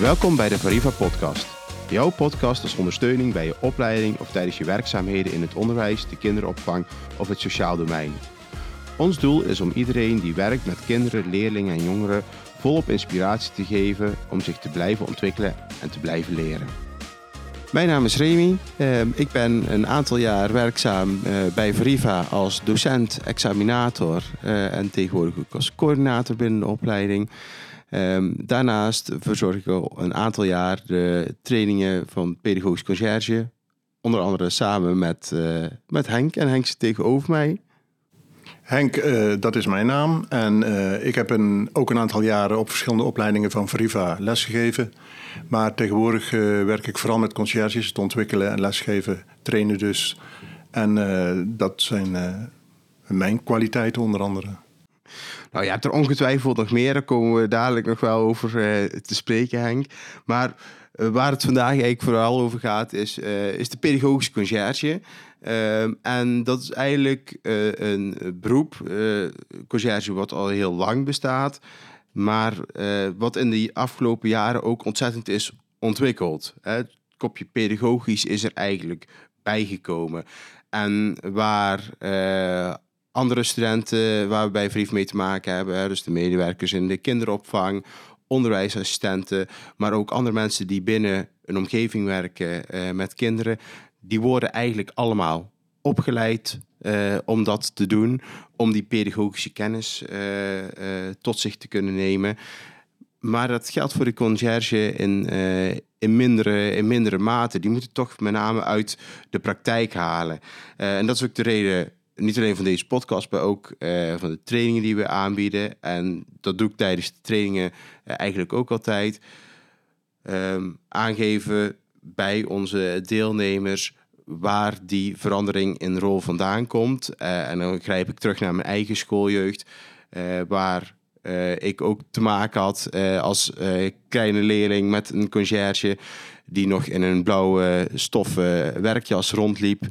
Welkom bij de Variva Podcast. Jouw podcast als ondersteuning bij je opleiding of tijdens je werkzaamheden in het onderwijs, de kinderopvang of het sociaal domein. Ons doel is om iedereen die werkt met kinderen, leerlingen en jongeren volop inspiratie te geven om zich te blijven ontwikkelen en te blijven leren. Mijn naam is Remy. Ehm, ik ben een aantal jaar werkzaam eh, bij Veriva als docent, examinator eh, en tegenwoordig ook als coördinator binnen de opleiding. Ehm, daarnaast verzorg ik al een aantal jaar de trainingen van pedagogisch conciërge. Onder andere samen met, uh, met Henk. En Henk zit tegenover mij. Henk, uh, dat is mijn naam. En uh, ik heb een, ook een aantal jaren op verschillende opleidingen van Veriva lesgegeven. Maar tegenwoordig werk ik vooral met conciërges, het ontwikkelen en lesgeven, trainen dus. En dat zijn mijn kwaliteiten onder andere. Nou, je hebt er ongetwijfeld nog meer. Daar komen we dadelijk nog wel over te spreken, Henk. Maar waar het vandaag eigenlijk vooral over gaat, is, is de pedagogische conciërge. Um, en dat is eigenlijk een beroep, uh, conciërge, wat al heel lang bestaat, maar wat in de afgelopen jaren ook ontzettend is ontwikkeld. Hè. Het kopje pedagogisch is er eigenlijk bijgekomen. En waar andere studenten waar we bij Vrief mee te maken hebben, dus de medewerkers in de kinderopvang, onderwijsassistenten, maar ook andere mensen die binnen een omgeving werken met kinderen, die worden eigenlijk allemaal opgeleid uh, om dat te doen, om die pedagogische kennis uh, tot zich te kunnen nemen. Maar dat geldt voor de conciërge in, in, mindere, in mindere mate. Die moeten toch met name uit de praktijk halen. en dat is ook de reden, niet alleen van deze podcast, maar ook van de trainingen die we aanbieden. En dat doe ik tijdens de trainingen eigenlijk ook altijd. Um, aangeven bij onze deelnemers waar die verandering in rol vandaan komt. Uh, en dan grijp ik terug naar mijn eigen schooljeugd, waar ik ook te maken had als kleine leerling met een conciërge die nog in een blauwe stoffen werkjas rondliep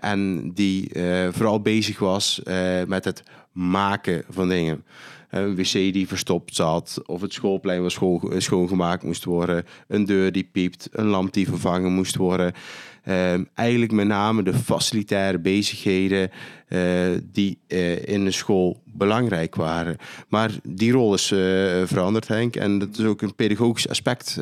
en die vooral bezig was met het maken van dingen een wc die verstopt zat, of het schoolplein was schoon, schoongemaakt moest worden, een deur die piept, een lamp die vervangen moest worden. Uh, eigenlijk met name de facilitaire bezigheden uh, die in de school belangrijk waren. Maar die rol is uh, veranderd, Henk. En dat is ook een pedagogisch aspect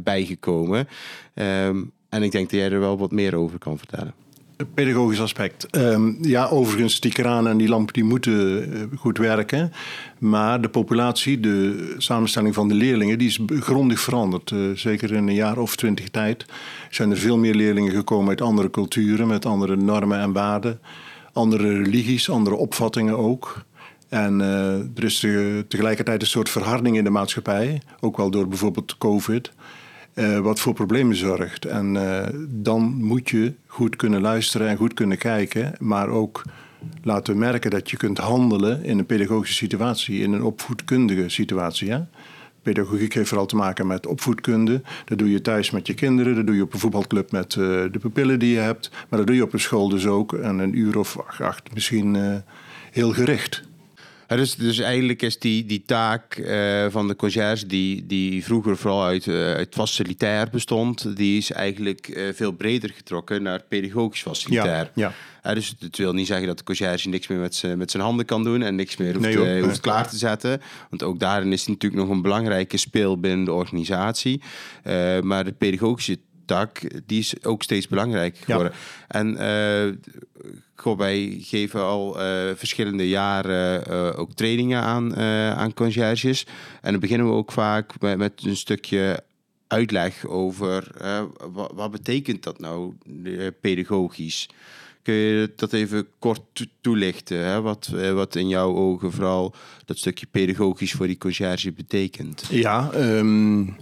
bijgekomen. Um, en ik denk dat jij er wel wat meer over kan vertellen pedagogisch aspect. Um, ja, overigens, die kranen en die lampen die moeten uh, goed werken. Maar de populatie, de samenstelling van de leerlingen, die is grondig veranderd. Uh, zeker in een jaar of twintig tijd zijn er veel meer leerlingen gekomen uit andere culturen, met andere normen en waarden. Andere religies, andere opvattingen ook. En uh, er is tegelijkertijd een soort verharding in de maatschappij, ook wel door bijvoorbeeld COVID. Uh, wat voor problemen zorgt. En uh, dan moet je goed kunnen luisteren en goed kunnen kijken, maar ook laten merken dat je kunt handelen in een pedagogische situatie, in een opvoedkundige situatie. Ja? Pedagogiek heeft vooral te maken met opvoedkunde. Dat doe je thuis met je kinderen, dat doe je op een voetbalclub met uh, de pupillen die je hebt, maar dat doe je op een school dus ook. En een uur of acht misschien heel gericht. Ja, dus, dus eigenlijk is die, die taak uh, van de conciërge, die, die vroeger vooral uit, uh, uit facilitair bestond, die is eigenlijk uh, veel breder getrokken naar pedagogisch facilitair. Ja, ja. dus het wil niet zeggen dat de conciërge niks meer met, met zijn handen kan doen en niks meer hoeft, nee, hoeft klaar te zetten. Want ook daarin is natuurlijk nog een belangrijke speel binnen de organisatie. maar de pedagogische tak, die is ook steeds belangrijker geworden. En uh, wij geven al uh, verschillende jaren uh, ook trainingen aan, aan conciërges. En dan beginnen we ook vaak met, met een stukje uitleg over wat, wat, betekent dat nou pedagogisch. Kun je dat even kort toelichten? Hè? Wat, wat in jouw ogen vooral dat stukje pedagogisch voor die conciërge betekent? Ja, um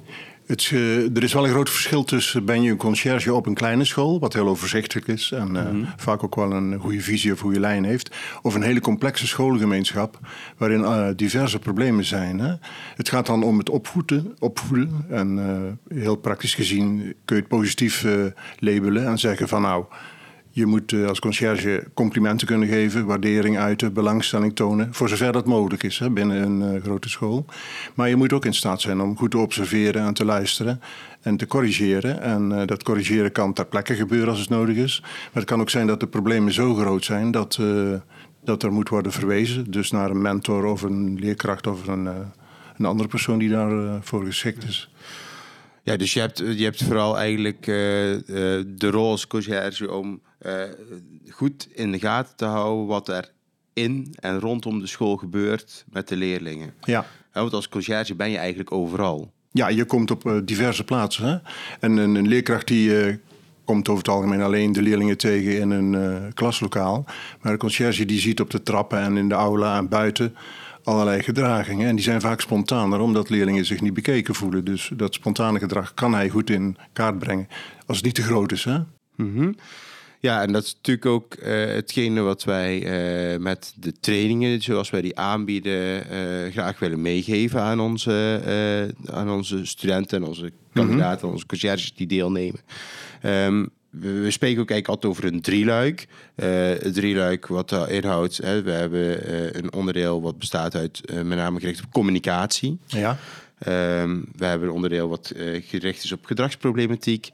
het, uh, er is wel een groot verschil tussen ben je een conciërge op een kleine school, wat heel overzichtelijk is en uh, mm-hmm. vaak ook wel een goede visie of goede lijn heeft, of een hele complexe schoolgemeenschap waarin uh, diverse problemen zijn. Hè. Het gaat dan om het opvoeden, opvoeden en heel praktisch gezien kun je het positief labelen en zeggen van nou, Je moet uh, als conciërge complimenten kunnen geven, waardering uiten, belangstelling tonen. Voor zover dat mogelijk is hè, binnen een uh, grote school. Maar je moet ook in staat zijn om goed te observeren en te luisteren en te corrigeren. En uh, dat corrigeren kan ter plekke gebeuren als het nodig is. Maar het kan ook zijn dat de problemen zo groot zijn dat, dat er moet worden verwezen. Dus naar een mentor of een leerkracht of een, een andere persoon die daarvoor voor geschikt is. Ja, dus je hebt, je hebt vooral eigenlijk de rol als conciërge om uh, goed in de gaten te houden wat er in en rondom de school gebeurt met de leerlingen. Ja. want als conciërge ben je eigenlijk overal. Ja, je komt op uh, diverse plaatsen. Hè? En een, een leerkracht die uh, komt over het algemeen alleen de leerlingen tegen in een klaslokaal. Maar de conciërge die ziet op de trappen en in de aula en buiten allerlei gedragingen. En die zijn vaak spontaner, omdat leerlingen zich niet bekeken voelen. Dus dat spontane gedrag kan hij goed in kaart brengen. Als het niet te groot is, hè? Mm ja, en dat is natuurlijk ook uh, hetgene wat wij uh, met de trainingen, zoals wij die aanbieden, uh, graag willen meegeven aan onze, aan onze studenten en onze kandidaten, mm -hmm. onze conciërges die deelnemen. Um, we spreken ook eigenlijk altijd over een drieluik. Uh, drieluik wat uh, inhoudt, hè, we hebben uh, een onderdeel wat bestaat uit met name gericht op communicatie. Ja. Um, we hebben een onderdeel wat gericht is op gedragsproblematiek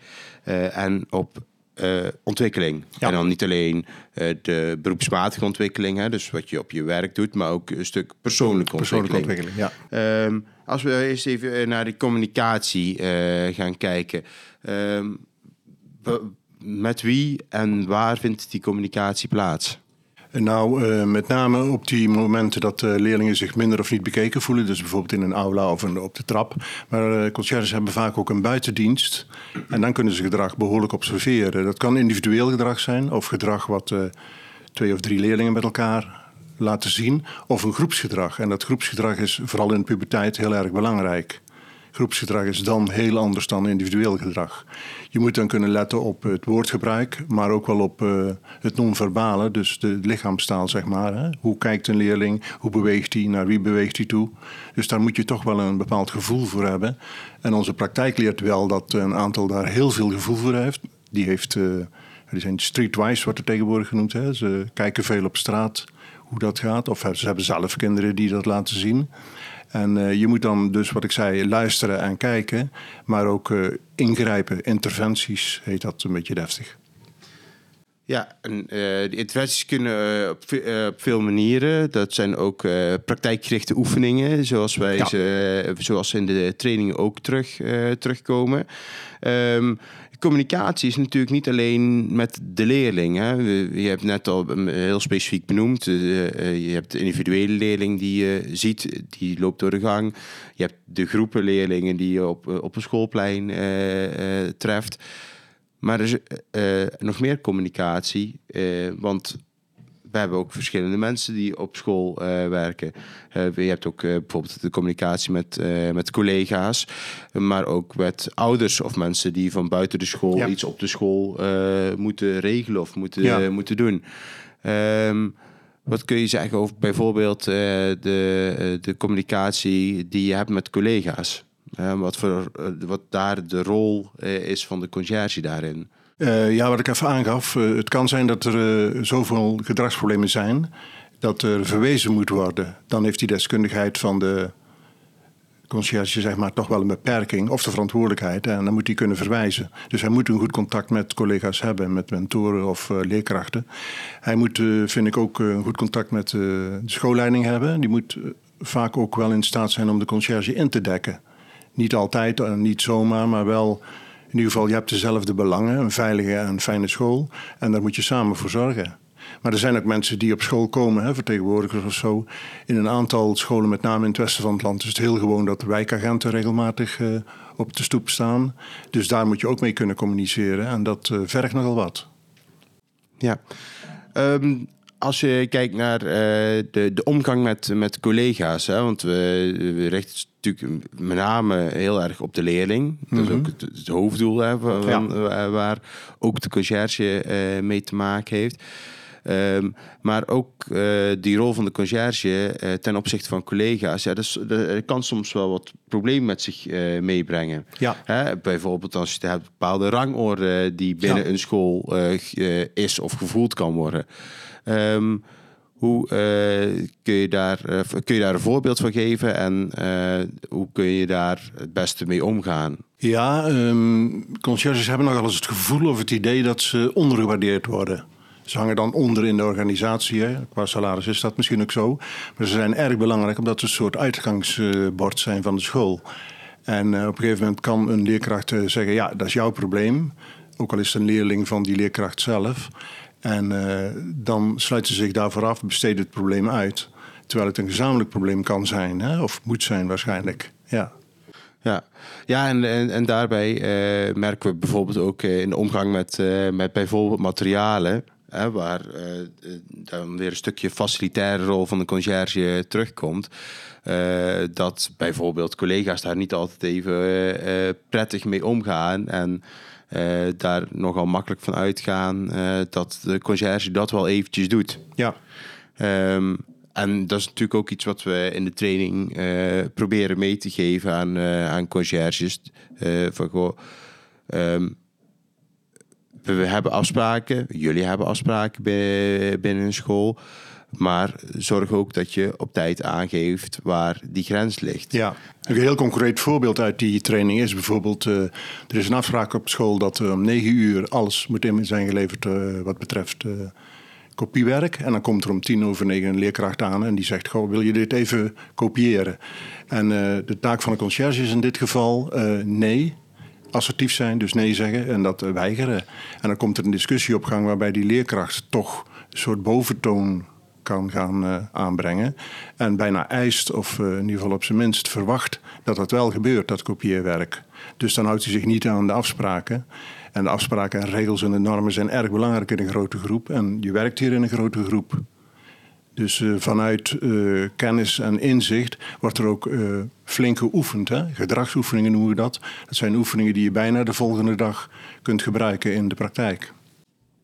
en op uh, ontwikkeling. Ja. En dan niet alleen uh, de beroepsmatige ontwikkeling, hè, dus wat je op je werk doet, maar ook een stuk persoonlijke ontwikkeling. Persoonlijke ontwikkeling ja. Um, als we eerst even naar die communicatie uh, gaan kijken. Um, met wie en waar vindt die communicatie plaats? Nou, uh, met name op die momenten dat uh, leerlingen zich minder of niet bekeken voelen. Dus bijvoorbeeld in een aula of op de trap. Maar uh, conciërges hebben vaak ook een buitendienst. En dan kunnen ze gedrag behoorlijk observeren. Dat kan individueel gedrag zijn of gedrag wat twee of drie leerlingen met elkaar laten zien. Of een groepsgedrag. En dat groepsgedrag is vooral in de puberteit heel erg belangrijk. Groepsgedrag is dan heel anders dan individueel gedrag. Je moet dan kunnen letten op het woordgebruik, maar ook wel op uh, het non-verbale, dus de lichaamstaal, zeg maar. Hè? Hoe kijkt een leerling? Hoe beweegt hij? Naar wie beweegt hij toe? Dus daar moet je toch wel een bepaald gevoel voor hebben. En onze praktijk leert wel dat een aantal daar heel veel gevoel voor heeft. Die heeft, uh, die zijn streetwise, wordt er tegenwoordig genoemd. Hè? Ze kijken veel op straat hoe dat gaat. Of ze hebben zelf kinderen die dat laten zien. En uh, je moet dan dus, wat ik zei, luisteren en kijken, maar ook uh, ingrijpen. Interventies heet dat een beetje deftig. Ja, en uh, de interventies kunnen op, op, veel manieren. Dat zijn ook praktijkgerichte oefeningen, zoals, wij ja. ze, zoals in de trainingen ook terug, terugkomen. Um, communicatie is natuurlijk niet alleen met de leerling. Hè. Je hebt net al heel specifiek benoemd. Eh, je hebt de individuele leerling die je ziet, die loopt door de gang. Je hebt de groepen leerlingen die je op, op een schoolplein treft. Maar er is nog meer communicatie. want we hebben ook verschillende mensen die op school uh, werken. Uh, je hebt ook uh, bijvoorbeeld de communicatie met, met collega's, maar ook met ouders of mensen die van buiten de school ja. iets op de school moeten regelen of moeten, ja. moeten doen. Um, wat kun je zeggen over bijvoorbeeld de, de communicatie die je hebt met collega's? wat, voor, wat daar de rol is van de conciërge daarin? Uh, ja, wat ik even aangaf. Uh, het kan zijn dat er uh, zoveel gedragsproblemen zijn dat er verwezen moet worden. Dan heeft die deskundigheid van de conciërge zeg maar, toch wel een beperking of de verantwoordelijkheid. En dan moet hij kunnen verwijzen. Dus hij moet een goed contact met collega's hebben, met mentoren of leerkrachten. Hij moet, vind ik, ook een goed contact met de schoolleiding hebben. Die moet vaak ook wel in staat zijn om de conciërge in te dekken. Niet altijd, niet zomaar, maar wel in ieder geval, je hebt dezelfde belangen, een veilige en fijne school. En daar moet je samen voor zorgen. Maar er zijn ook mensen die op school komen, hè, vertegenwoordigers of zo. In een aantal scholen, met name in het westen van het land, is het heel gewoon dat wijkagenten regelmatig uh, op de stoep staan. Dus daar moet je ook mee kunnen communiceren. En dat uh, vergt nogal wat. Ja. Um, als je kijkt naar uh, de, de omgang met, met collega's, hè, want we, we richten natuurlijk met name heel erg op de leerling. Dat is mhm. ook het, het hoofddoel hè, van, ja. waar ook de conciërge uh, mee te maken heeft. Ehm, maar ook uh, die rol van de conciërge uh, ten opzichte van collega's, ja, dat, dat kan soms wel wat problemen met zich uh, meebrengen. Ja. Hè? Bijvoorbeeld als je hebt bepaalde rangorde die binnen een school is of gevoeld kan worden. Um, hoe uh, kun, je daar, uh, kun je daar een voorbeeld van geven en uh, hoe kun je daar het beste mee omgaan? Ja, um, conciërges hebben nogal eens het gevoel of het idee dat ze ondergewaardeerd worden. Ze hangen dan onder in de organisatie. Hè. Qua salaris is dat misschien ook zo. Maar ze zijn erg belangrijk omdat ze een soort uitgangsbord zijn van de school. En op een gegeven moment kan een leerkracht zeggen: Ja, dat is jouw probleem. Ook al is het een leerling van die leerkracht zelf. En uh, dan sluiten ze zich daarvoor af, besteden het probleem uit. Terwijl het een gezamenlijk probleem kan zijn, hè? of moet zijn waarschijnlijk. Ja. Ja, ja en, en, daarbij uh, merken we bijvoorbeeld ook uh, in de omgang met, met bijvoorbeeld materialen. Hè, waar dan weer een stukje facilitaire rol van de conciërge terugkomt. dat bijvoorbeeld collega's daar niet altijd even prettig mee omgaan. En daar nogal makkelijk van uitgaan uh, dat de conciërge dat wel eventjes doet. Ja. Um, en dat is natuurlijk ook iets wat we in de training uh, proberen mee te geven aan, aan conciërges. van, goh, um, we hebben afspraken, jullie hebben afspraken binnen een school. Maar zorg ook dat je op tijd aangeeft waar die grens ligt. Ja, een heel concreet voorbeeld uit die training is bijvoorbeeld... Uh, er is een afspraak op school dat uh, om negen uur alles moet in zijn geleverd uh, wat betreft kopiewerk. En dan komt er om tien over negen een leerkracht aan en die zegt... Goh, wil je dit even kopiëren? En de taak van de conciërge is in dit geval nee assertief zijn, dus nee zeggen en dat weigeren. En dan komt er een discussie op gang waarbij die leerkracht toch een soort boventoon kan gaan uh, aanbrengen. En bijna eist, of uh, in ieder geval op zijn minst verwacht, dat dat wel gebeurt, dat kopieerwerk. Dus dan houdt hij zich niet aan de afspraken. En de afspraken en regels en de normen zijn erg belangrijk in een grote groep. En je werkt hier in een grote groep. Dus uh, vanuit kennis en inzicht wordt er ook flink geoefend. Hè? Gedragsoefeningen noemen we dat. Dat zijn oefeningen die je bijna de volgende dag kunt gebruiken in de praktijk.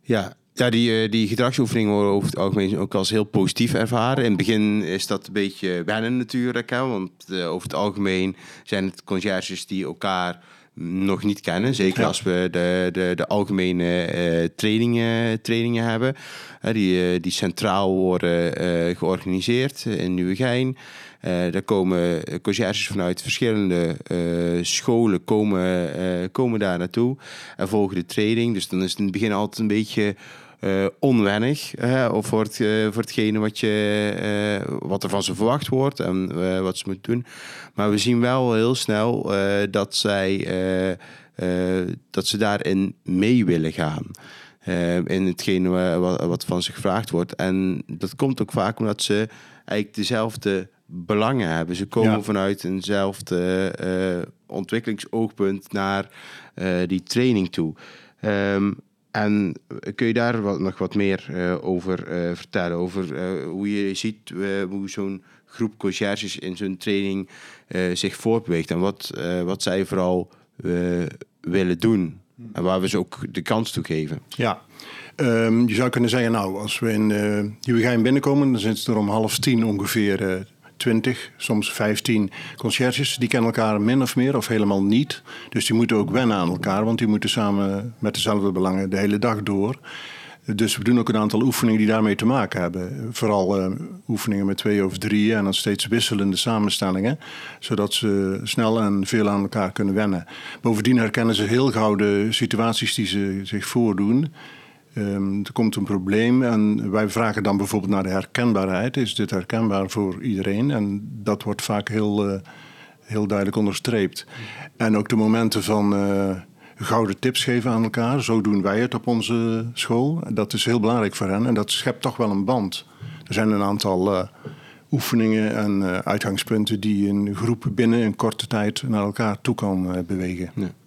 Ja, ja, die, eh, die gedragsoefeningen worden over het algemeen ook als heel positief ervaren. In het begin is dat een beetje wennen natuurlijk, hè, want uh, over het algemeen zijn het conciërges die elkaar nog niet kennen. Zeker als we de, de, de algemene uh, trainingen, trainingen hebben. Uh, die, die centraal worden georganiseerd in Nieuwegein. Daar komen conciërges vanuit verschillende scholen komen, komen daar naartoe en volgen de training. Dus dan is het in het begin altijd een beetje uh, onwennig of voor, het, uh, voor hetgene wat, je, uh, wat er van ze verwacht wordt en wat ze moeten doen. Maar we zien wel heel snel dat, zij, dat ze daarin mee willen gaan. in hetgene wat, wat van ze gevraagd wordt. En dat komt ook vaak omdat ze eigenlijk dezelfde belangen hebben. Ze komen ja. vanuit eenzelfde ontwikkelingsoogpunt naar die training toe. Um, en kun je daar wat, nog wat meer uh, over uh, vertellen? Over uh, hoe je ziet hoe zo'n groep conciërges in zo'n training zich voortbeweegt. En wat, wat zij vooral willen doen. En waar we ze ook de kans toe geven. Ja, um, je zou kunnen zeggen, nou, als we in uh, Nieuwegein binnenkomen... dan zitten er om half tien ongeveer 20, soms 15 conciërges. Die kennen elkaar min of meer of helemaal niet. Dus die moeten ook wennen aan elkaar, want die moeten samen met dezelfde belangen de hele dag door. Dus we doen ook een aantal oefeningen die daarmee te maken hebben. Vooral uh, oefeningen met twee of drie en dan steeds wisselende samenstellingen. Zodat ze snel en veel aan elkaar kunnen wennen. Bovendien herkennen ze heel gauw de situaties die ze zich voordoen. Um, er komt een probleem en wij vragen dan bijvoorbeeld naar de herkenbaarheid. Is dit herkenbaar voor iedereen? En dat wordt vaak heel, uh, heel duidelijk onderstreept. En ook de momenten van uh, gouden tips geven aan elkaar. Zo doen wij het op onze school. Dat is heel belangrijk voor hen en dat schept toch wel een band. Er zijn een aantal uh, oefeningen en uitgangspunten die een groep binnen een korte tijd naar elkaar toe kan bewegen. Ja.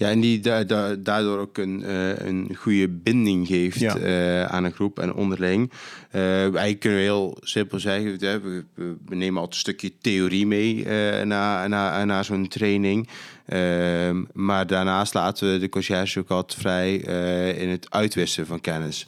Ja, en die da da daardoor ook een, uh, een goede binding geeft Ja. eh, aan een groep en onderling. Eh wij kunnen heel simpel zeggen, we, we, we nemen altijd een stukje theorie mee eh naar, naar, naar zo'n training. Ehm, maar daarnaast laten we de conciërge ook altijd vrij eh, in het uitwisselen van kennis.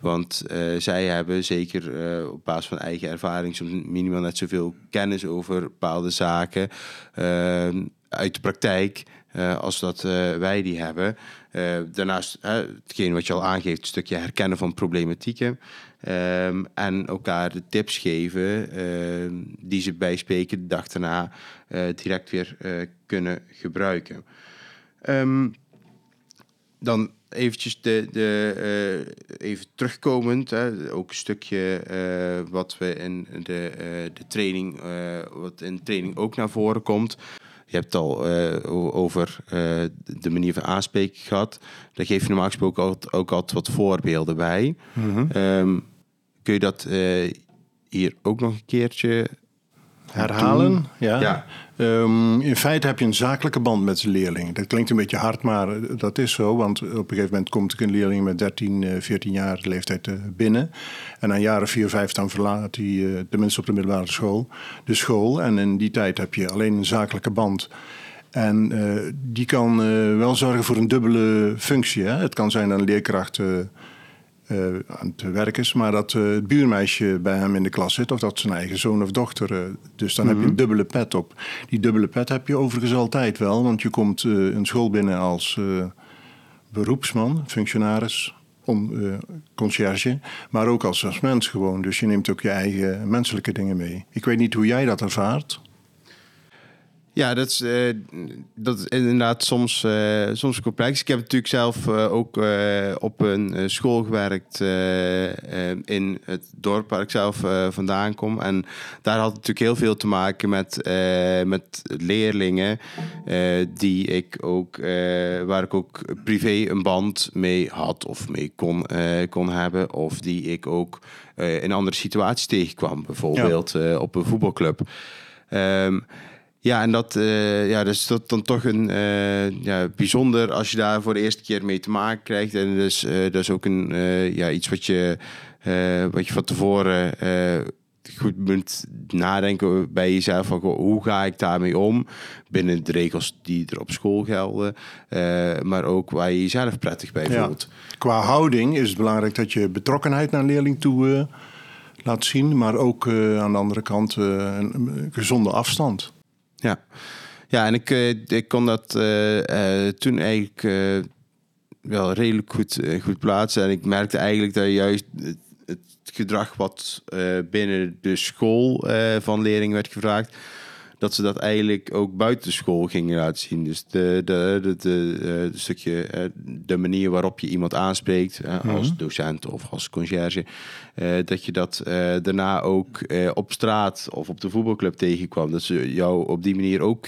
Want eh, zij hebben zeker eh, op basis van eigen ervaring soms minimaal net zoveel kennis over bepaalde zaken ehm, uit de praktijk eh, als dat eh, wij die hebben. Eh, daarnaast, hetgeen wat je al aangeeft, een stukje herkennen van problematieken. Ehm, en elkaar de tips geven ehm, die ze bij spreken de dag daarna direct weer kunnen gebruiken. Ehm, dan eventjes de, de, even terugkomend, hè, ook een stukje wat we in de, de training, wat in de training ook naar voren komt. Je hebt het al eh, over eh, de manier van aanspreken gehad. Daar geef je normaal gesproken ook, ook altijd wat voorbeelden bij. Ehm, kun je dat eh, hier ook nog een keertje Herhalen, ja. Ja. Ehm, in feite heb je een zakelijke band met de leerling. Dat klinkt een beetje hard, maar eh, dat is zo. Want op een gegeven moment komt een leerling met 13, eh, 14 jaar leeftijd eh, binnen. En jaar of 4, 5 dan verlaat hij, eh, tenminste op de middelbare school, de school. En in die tijd heb je alleen een zakelijke band. En eh, die kan eh, wel zorgen voor een dubbele functie. Hè? Het kan zijn dat een leerkracht eh, eh, aan het werk is, maar dat eh, het buurmeisje bij hem in de klas zit, of dat zijn eigen zoon of dochter. eh, dus dan heb je een dubbele pet op. Die dubbele pet heb je overigens altijd wel, want je komt eh, een school binnen als eh, beroepsman, functionaris, on, eh, conciërge, maar ook als, als mens gewoon. Dus je neemt ook je eigen menselijke dingen mee. Ik weet niet hoe jij dat ervaart. Ja, dat is, eh, dat is inderdaad soms, eh, soms complex. Ik heb natuurlijk zelf eh, ook op een school gewerkt in het dorp waar ik zelf vandaan kom. En daar had het natuurlijk heel veel te maken met, met leerlingen die ik ook, waar ik ook privé een band mee had of mee kon, kon hebben. Of die ik ook in andere situaties tegenkwam. Bijvoorbeeld op een voetbalclub. Ehm, ja, en dat, eh, ja, dat is dat dan toch een eh, ja, bijzonder als je daar voor de eerste keer mee te maken krijgt. En dus, eh, dat is ook een, ja, iets wat je, wat je van tevoren goed moet nadenken bij jezelf. Van, goh, hoe ga ik daarmee om? Binnen de regels die er op school gelden. maar ook waar je jezelf prettig bij Ja. voelt. Qua houding is het belangrijk dat je betrokkenheid naar een leerling toe laat zien, maar ook aan de andere kant een gezonde afstand. Ja, ja en ik, eh, ik kon dat eh, eh, toen eigenlijk wel redelijk goed, goed plaatsen. En ik merkte eigenlijk dat juist het, gedrag wat binnen de school van leerlingen werd gevraagd, dat ze dat eigenlijk ook buiten school gingen laten zien. Dus de, de, de, de, eh, de stukje, eh, de manier waarop je iemand aanspreekt eh, als docent of als conciërge, dat je dat daarna ook op straat of op de voetbalclub tegenkwam. Dat ze jou op die manier ook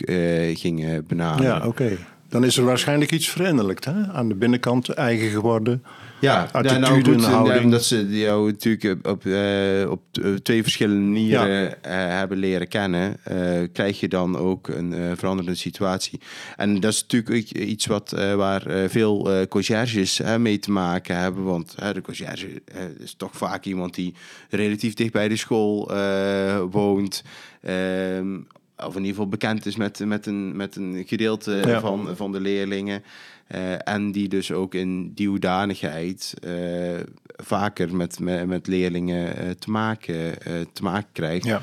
gingen benaderen. Ja, oké. Dan is er waarschijnlijk iets veranderd hè? aan de binnenkant, eigen geworden. Ja, Attitude ja, nou goed, en houding. dat ze jou natuurlijk op, eh, op t- twee verschillende manieren eh, hebben leren kennen, eh, krijg je dan ook een eh, veranderende situatie. En dat is natuurlijk iets wat, eh, waar eh, veel eh conciërges mee te maken hebben, want de conciërge eh, is toch vaak iemand die relatief dicht bij de school eh, woont. Ehm, of in ieder geval bekend is met, met, een, met een gedeelte Ja. van, van de leerlingen. Eh, en die dus ook in die hoedanigheid eh, vaker met, met, met leerlingen eh, te, maken, te maken krijgt Ja.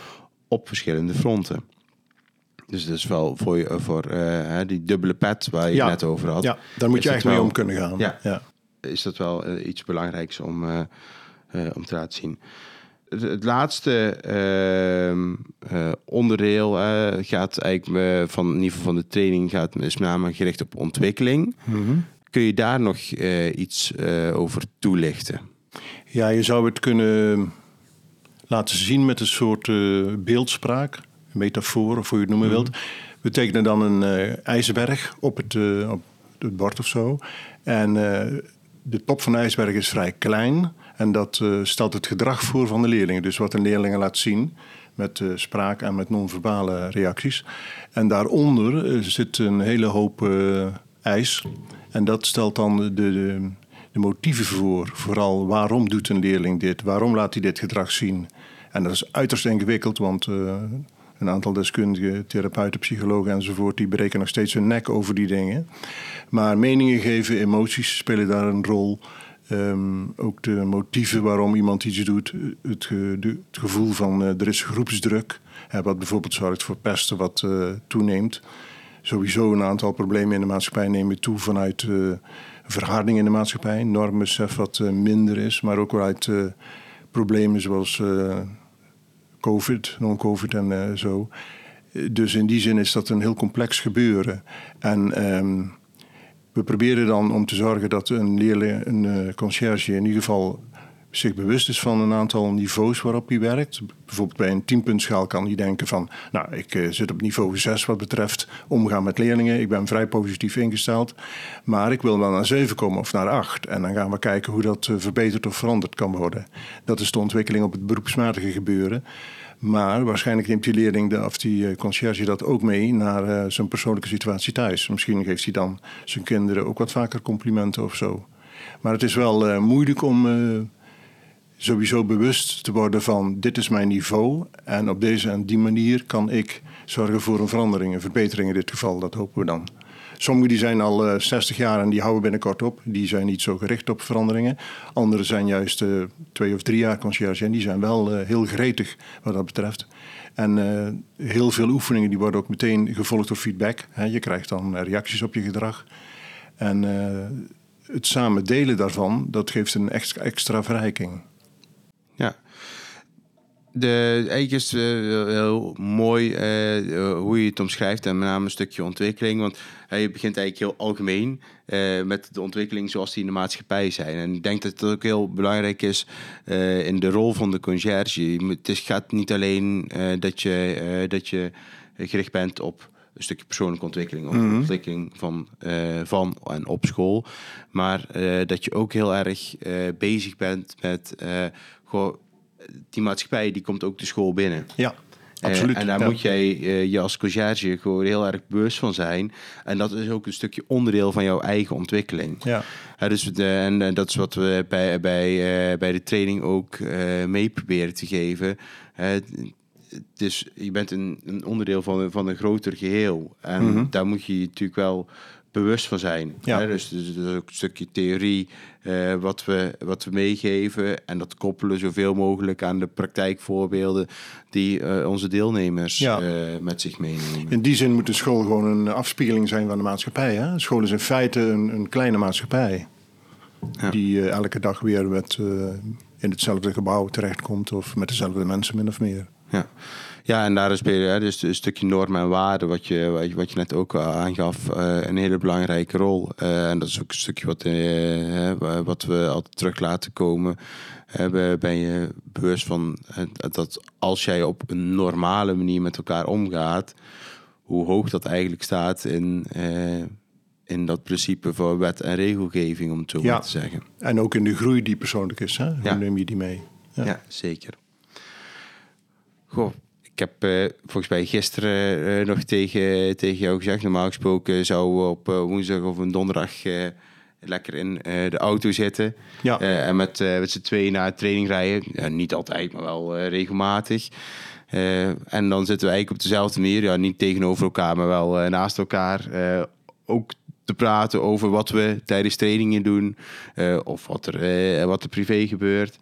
op verschillende fronten. Dus dat is wel voor, je- voor die dubbele pet waar je Ja. het net over had. Ja, daar moet je echt mee om kunnen gaan. Ja. ja. Is dat wel iets belangrijks om, om te laten zien. Het, het laatste ehm, eh, onderdeel gaat eigenlijk eh, van in ieder geval van de training gaat is met name gericht op ontwikkeling. Mhm. Kun je daar nog eh, iets over toelichten? Ja, je zou het kunnen laten zien met een soort beeldspraak, metafoor of hoe je het noemen wilt. We tekenen dan een ijsberg op het, op het bord of zo. En de top van de ijsberg is vrij klein. En dat eh, stelt het gedrag voor van de leerlingen. Dus wat een leerlingen laat zien met eh, spraak en met non-verbale reacties. En daaronder eh, zit een hele hoop eis. En dat stelt dan de, de, de motieven voor. Vooral waarom doet een leerling dit? Waarom laat hij dit gedrag zien? En dat is uiterst ingewikkeld, want een aantal deskundigen, therapeuten, psychologen enzovoort, die breken nog steeds hun nek over die dingen. Maar meningen geven, emoties spelen daar een rol. Um, ook de motieven waarom iemand iets doet, het, ge, de, het gevoel van uh, er is groepsdruk, hè, wat bijvoorbeeld zorgt voor pesten wat uh, toeneemt. Sowieso een aantal problemen in de maatschappij nemen toe vanuit uh, verharding in de maatschappij, normbesef wat minder is, maar ook uit problemen zoals COVID, non-COVID en zo. Dus in die zin is dat een heel complex gebeuren. En um, we proberen dan om te zorgen dat een leerling, een uh, conciërge in ieder geval zich bewust is van een aantal niveaus waarop hij werkt. Bijvoorbeeld bij een tienpuntschaal kan hij denken van... nou, ik uh, zit op niveau 6 wat betreft omgaan met leerlingen. Ik ben vrij positief ingesteld. Maar ik wil wel naar 7 komen of naar 8. En dan gaan we kijken hoe dat uh, verbeterd of veranderd kan worden. Dat is de ontwikkeling op het beroepsmatige gebeuren. Maar waarschijnlijk neemt die leerling de, of die uh, conciërge dat ook mee naar uh, zijn persoonlijke situatie thuis. Misschien geeft hij dan zijn kinderen ook wat vaker complimenten of zo. Maar het is wel uh, moeilijk om sowieso bewust te worden van dit is mijn niveau. En op deze en die manier kan ik zorgen voor een verandering, een verbetering in dit geval. Dat hopen we dan. Sommigen die zijn al uh, eh, 60 jaar en die houden binnenkort op. Die zijn niet zo gericht op veranderingen. Anderen zijn juist uh, twee of drie jaar conciërge en die zijn wel uh, heel gretig wat dat betreft. En heel veel oefeningen die worden ook meteen gevolgd door feedback. Je krijgt dan reacties op je gedrag. En het samen delen daarvan, dat geeft een extra verrijking. De, eigenlijk is het heel mooi uh, hoe je het omschrijft en met name een stukje ontwikkeling. Want je begint eigenlijk heel algemeen met de ontwikkeling zoals die in de maatschappij zijn. En ik denk dat het ook heel belangrijk is in de rol van de conciërge. Het is, gaat niet alleen dat, je, dat je gericht bent op een stukje persoonlijke ontwikkeling of mm -hmm. ontwikkeling van, van en op school. Maar dat je ook heel erg bezig bent met gewoon die maatschappij die komt ook de school binnen. Ja. Absoluut. Uh, en daar moet jij uh, je als conciërge gewoon heel erg bewust van zijn. En dat is ook een stukje onderdeel van jouw eigen ontwikkeling. Ja. Dus, en, en dat is wat we bij, bij, bij de training ook mee proberen te geven. dus je bent een, een onderdeel van, van een groter geheel. En mm -hmm. daar moet je natuurlijk wel bewust van zijn. Ja. Hè? Dus, dus, dus, ook een stukje theorie uh, wat, we, wat we meegeven. En dat koppelen zoveel mogelijk aan de praktijkvoorbeelden die uh, onze deelnemers ja. uh, met zich meenemen. In die zin moet de school gewoon een afspiegeling zijn van de maatschappij. Hè? School is in feite een, een kleine maatschappij. Ja. Die elke dag weer met, in hetzelfde gebouw terechtkomt. Of met dezelfde mensen min of meer. Ja. Ja, en daar is hè, dus een stukje normen en waarden, wat je, wat je, wat je net ook aangaf, uh, een hele belangrijke rol. Uh, en dat is ook een stukje wat, wat we altijd terug laten komen. ben je bewust van dat als jij op een normale manier met elkaar omgaat, hoe hoog dat eigenlijk staat in, in dat principe voor wet en regelgeving, om het zo ja. maar te zeggen. En ook in de groei die persoonlijk is. Hè? Hoe Ja. neem je die mee? Ja, Ja. zeker. Goh, ik heb eh, volgens mij gisteren eh, nog tegen, tegen jou gezegd... normaal gesproken zouden we op eh, woensdag of een donderdag... lekker in de auto zitten. Ja. En met, met z'n tweeën naar training rijden. Ja, niet altijd, maar wel regelmatig. En dan zitten we eigenlijk op dezelfde manier. Ja, niet tegenover elkaar, maar wel naast elkaar. Ook te praten over wat we tijdens trainingen doen. of wat er, wat er privé gebeurt.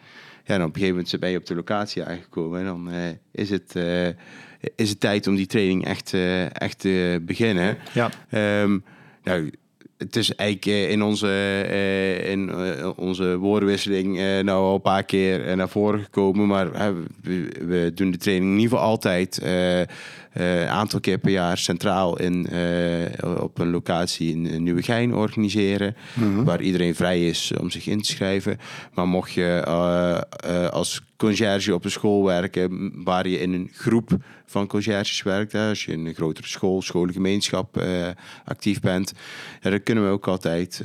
Ja, en op een gegeven moment ben je op de locatie aangekomen. En dan eh, is, het, eh, is het tijd om die training echt, eh, echt te beginnen. Ja. Ehm, nou, het is eigenlijk in onze, in, onze woordenwisseling nou al een paar keer naar voren gekomen. Maar we doen de training in ieder geval altijd eh, eh, een aantal keer per jaar centraal in, eh, op een locatie in Nieuwegein organiseren. Waar iedereen vrij is om zich in te schrijven. Maar mocht je eh, als conciërge op een school werken waar je in een groep van conciërges werkt. Hè, als je in een grotere school, scholengemeenschap actief bent. Dan kunnen we ook altijd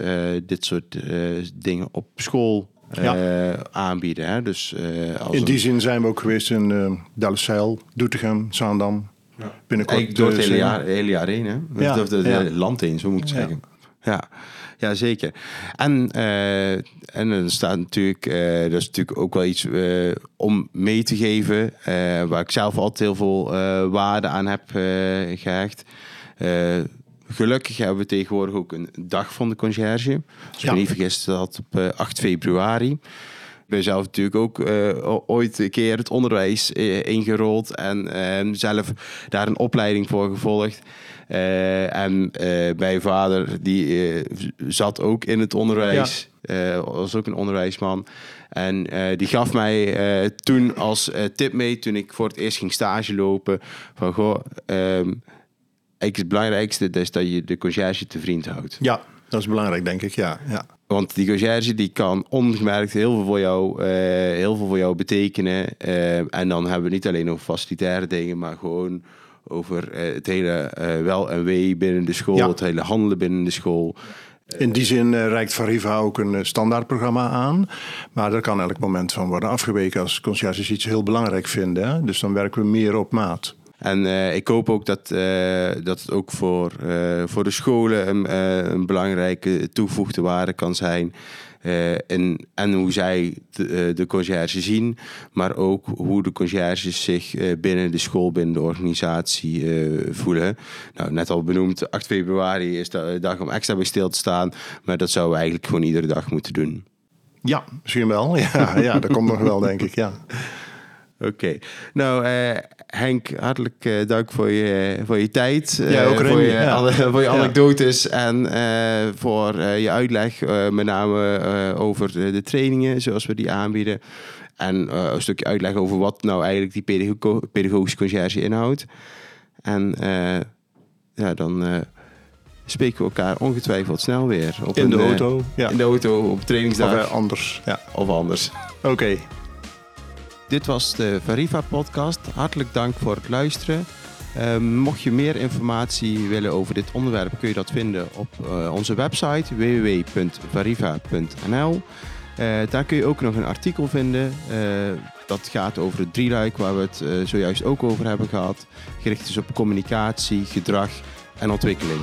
dit soort dingen op school aanbieden. Hè. Dus, als In die een- zin zijn we ook geweest in uh, Delfzijl, Doetinchem, Zaandam. Binnenkort Eigenlijk door het eh, hele zijn- jaar, hele jaar heen, hè? Ja, de ja. land heen, zo moet ik het Ja. zeggen. Ja, ja zeker. En, uh, en er staat natuurlijk, uh, dat is natuurlijk ook wel iets uh, om mee te geven, waar ik zelf altijd heel veel waarde aan heb gehecht. gelukkig hebben we tegenwoordig ook een dag van de conciërge. Als ik me niet vergis, dat op 8 februari. Ik ben zelf natuurlijk ook ooit een keer het onderwijs ingerold en zelf daar een opleiding voor gevolgd. Uh, en mijn vader, die zat ook in het onderwijs. Ja. was ook een onderwijsman. En die gaf mij toen als tip mee, toen ik voor het eerst ging stage lopen, van goh, um, het belangrijkste is dat je de conciërge te vriend houdt. Ja, dat is belangrijk, denk ik, ja. ja. Want die conciërge die kan ongemerkt heel veel voor jou, heel veel voor jou betekenen. en dan hebben we niet alleen over facilitaire dingen, maar gewoon over uh, het hele wel en wee binnen de school, ja. het hele handelen binnen de school. In die zin uh, reikt Variva ook een standaardprogramma aan. Maar daar kan elk moment van worden afgeweken als conciërges iets heel belangrijk vinden. Hè? Dus dan werken we meer op maat. En uh, ik hoop ook dat, uh, dat het ook voor, uh, voor de scholen een, een belangrijke toegevoegde waarde kan zijn. en, en hoe zij de, de conciërge zien, maar ook hoe de conciërges zich binnen de school, binnen de organisatie voelen. Nou, net al benoemd, 8 februari is de dag om extra bij stil te staan, maar dat zouden we eigenlijk gewoon iedere dag moeten doen. Ja, misschien wel. Ja, ja dat komt nog wel, denk ik. Ja. Oké. Nou, uh, Henk, hartelijk uh, dank voor je, voor je tijd. Uh, ja, ook voor, je, ja. alle, voor je anekdotes en voor je uitleg. met name over de, de, trainingen zoals we die aanbieden. En een stukje uitleg over wat nou eigenlijk die pedago pedagogische conciërge inhoudt. En ja, dan spreken we elkaar ongetwijfeld snel weer. Op in de auto. Ja. In de auto, op trainingsdag. Of anders. Ja. Of anders. Oké. Dit was de Variva podcast. Hartelijk dank voor het luisteren. Uh, mocht je meer informatie willen over dit onderwerp, kun je dat vinden op uh, onze website www.variva.nl. Uh, daar kun je ook nog een artikel vinden. dat gaat over het drieluik waar we het zojuist ook over hebben gehad. Gericht is op communicatie, gedrag en ontwikkeling.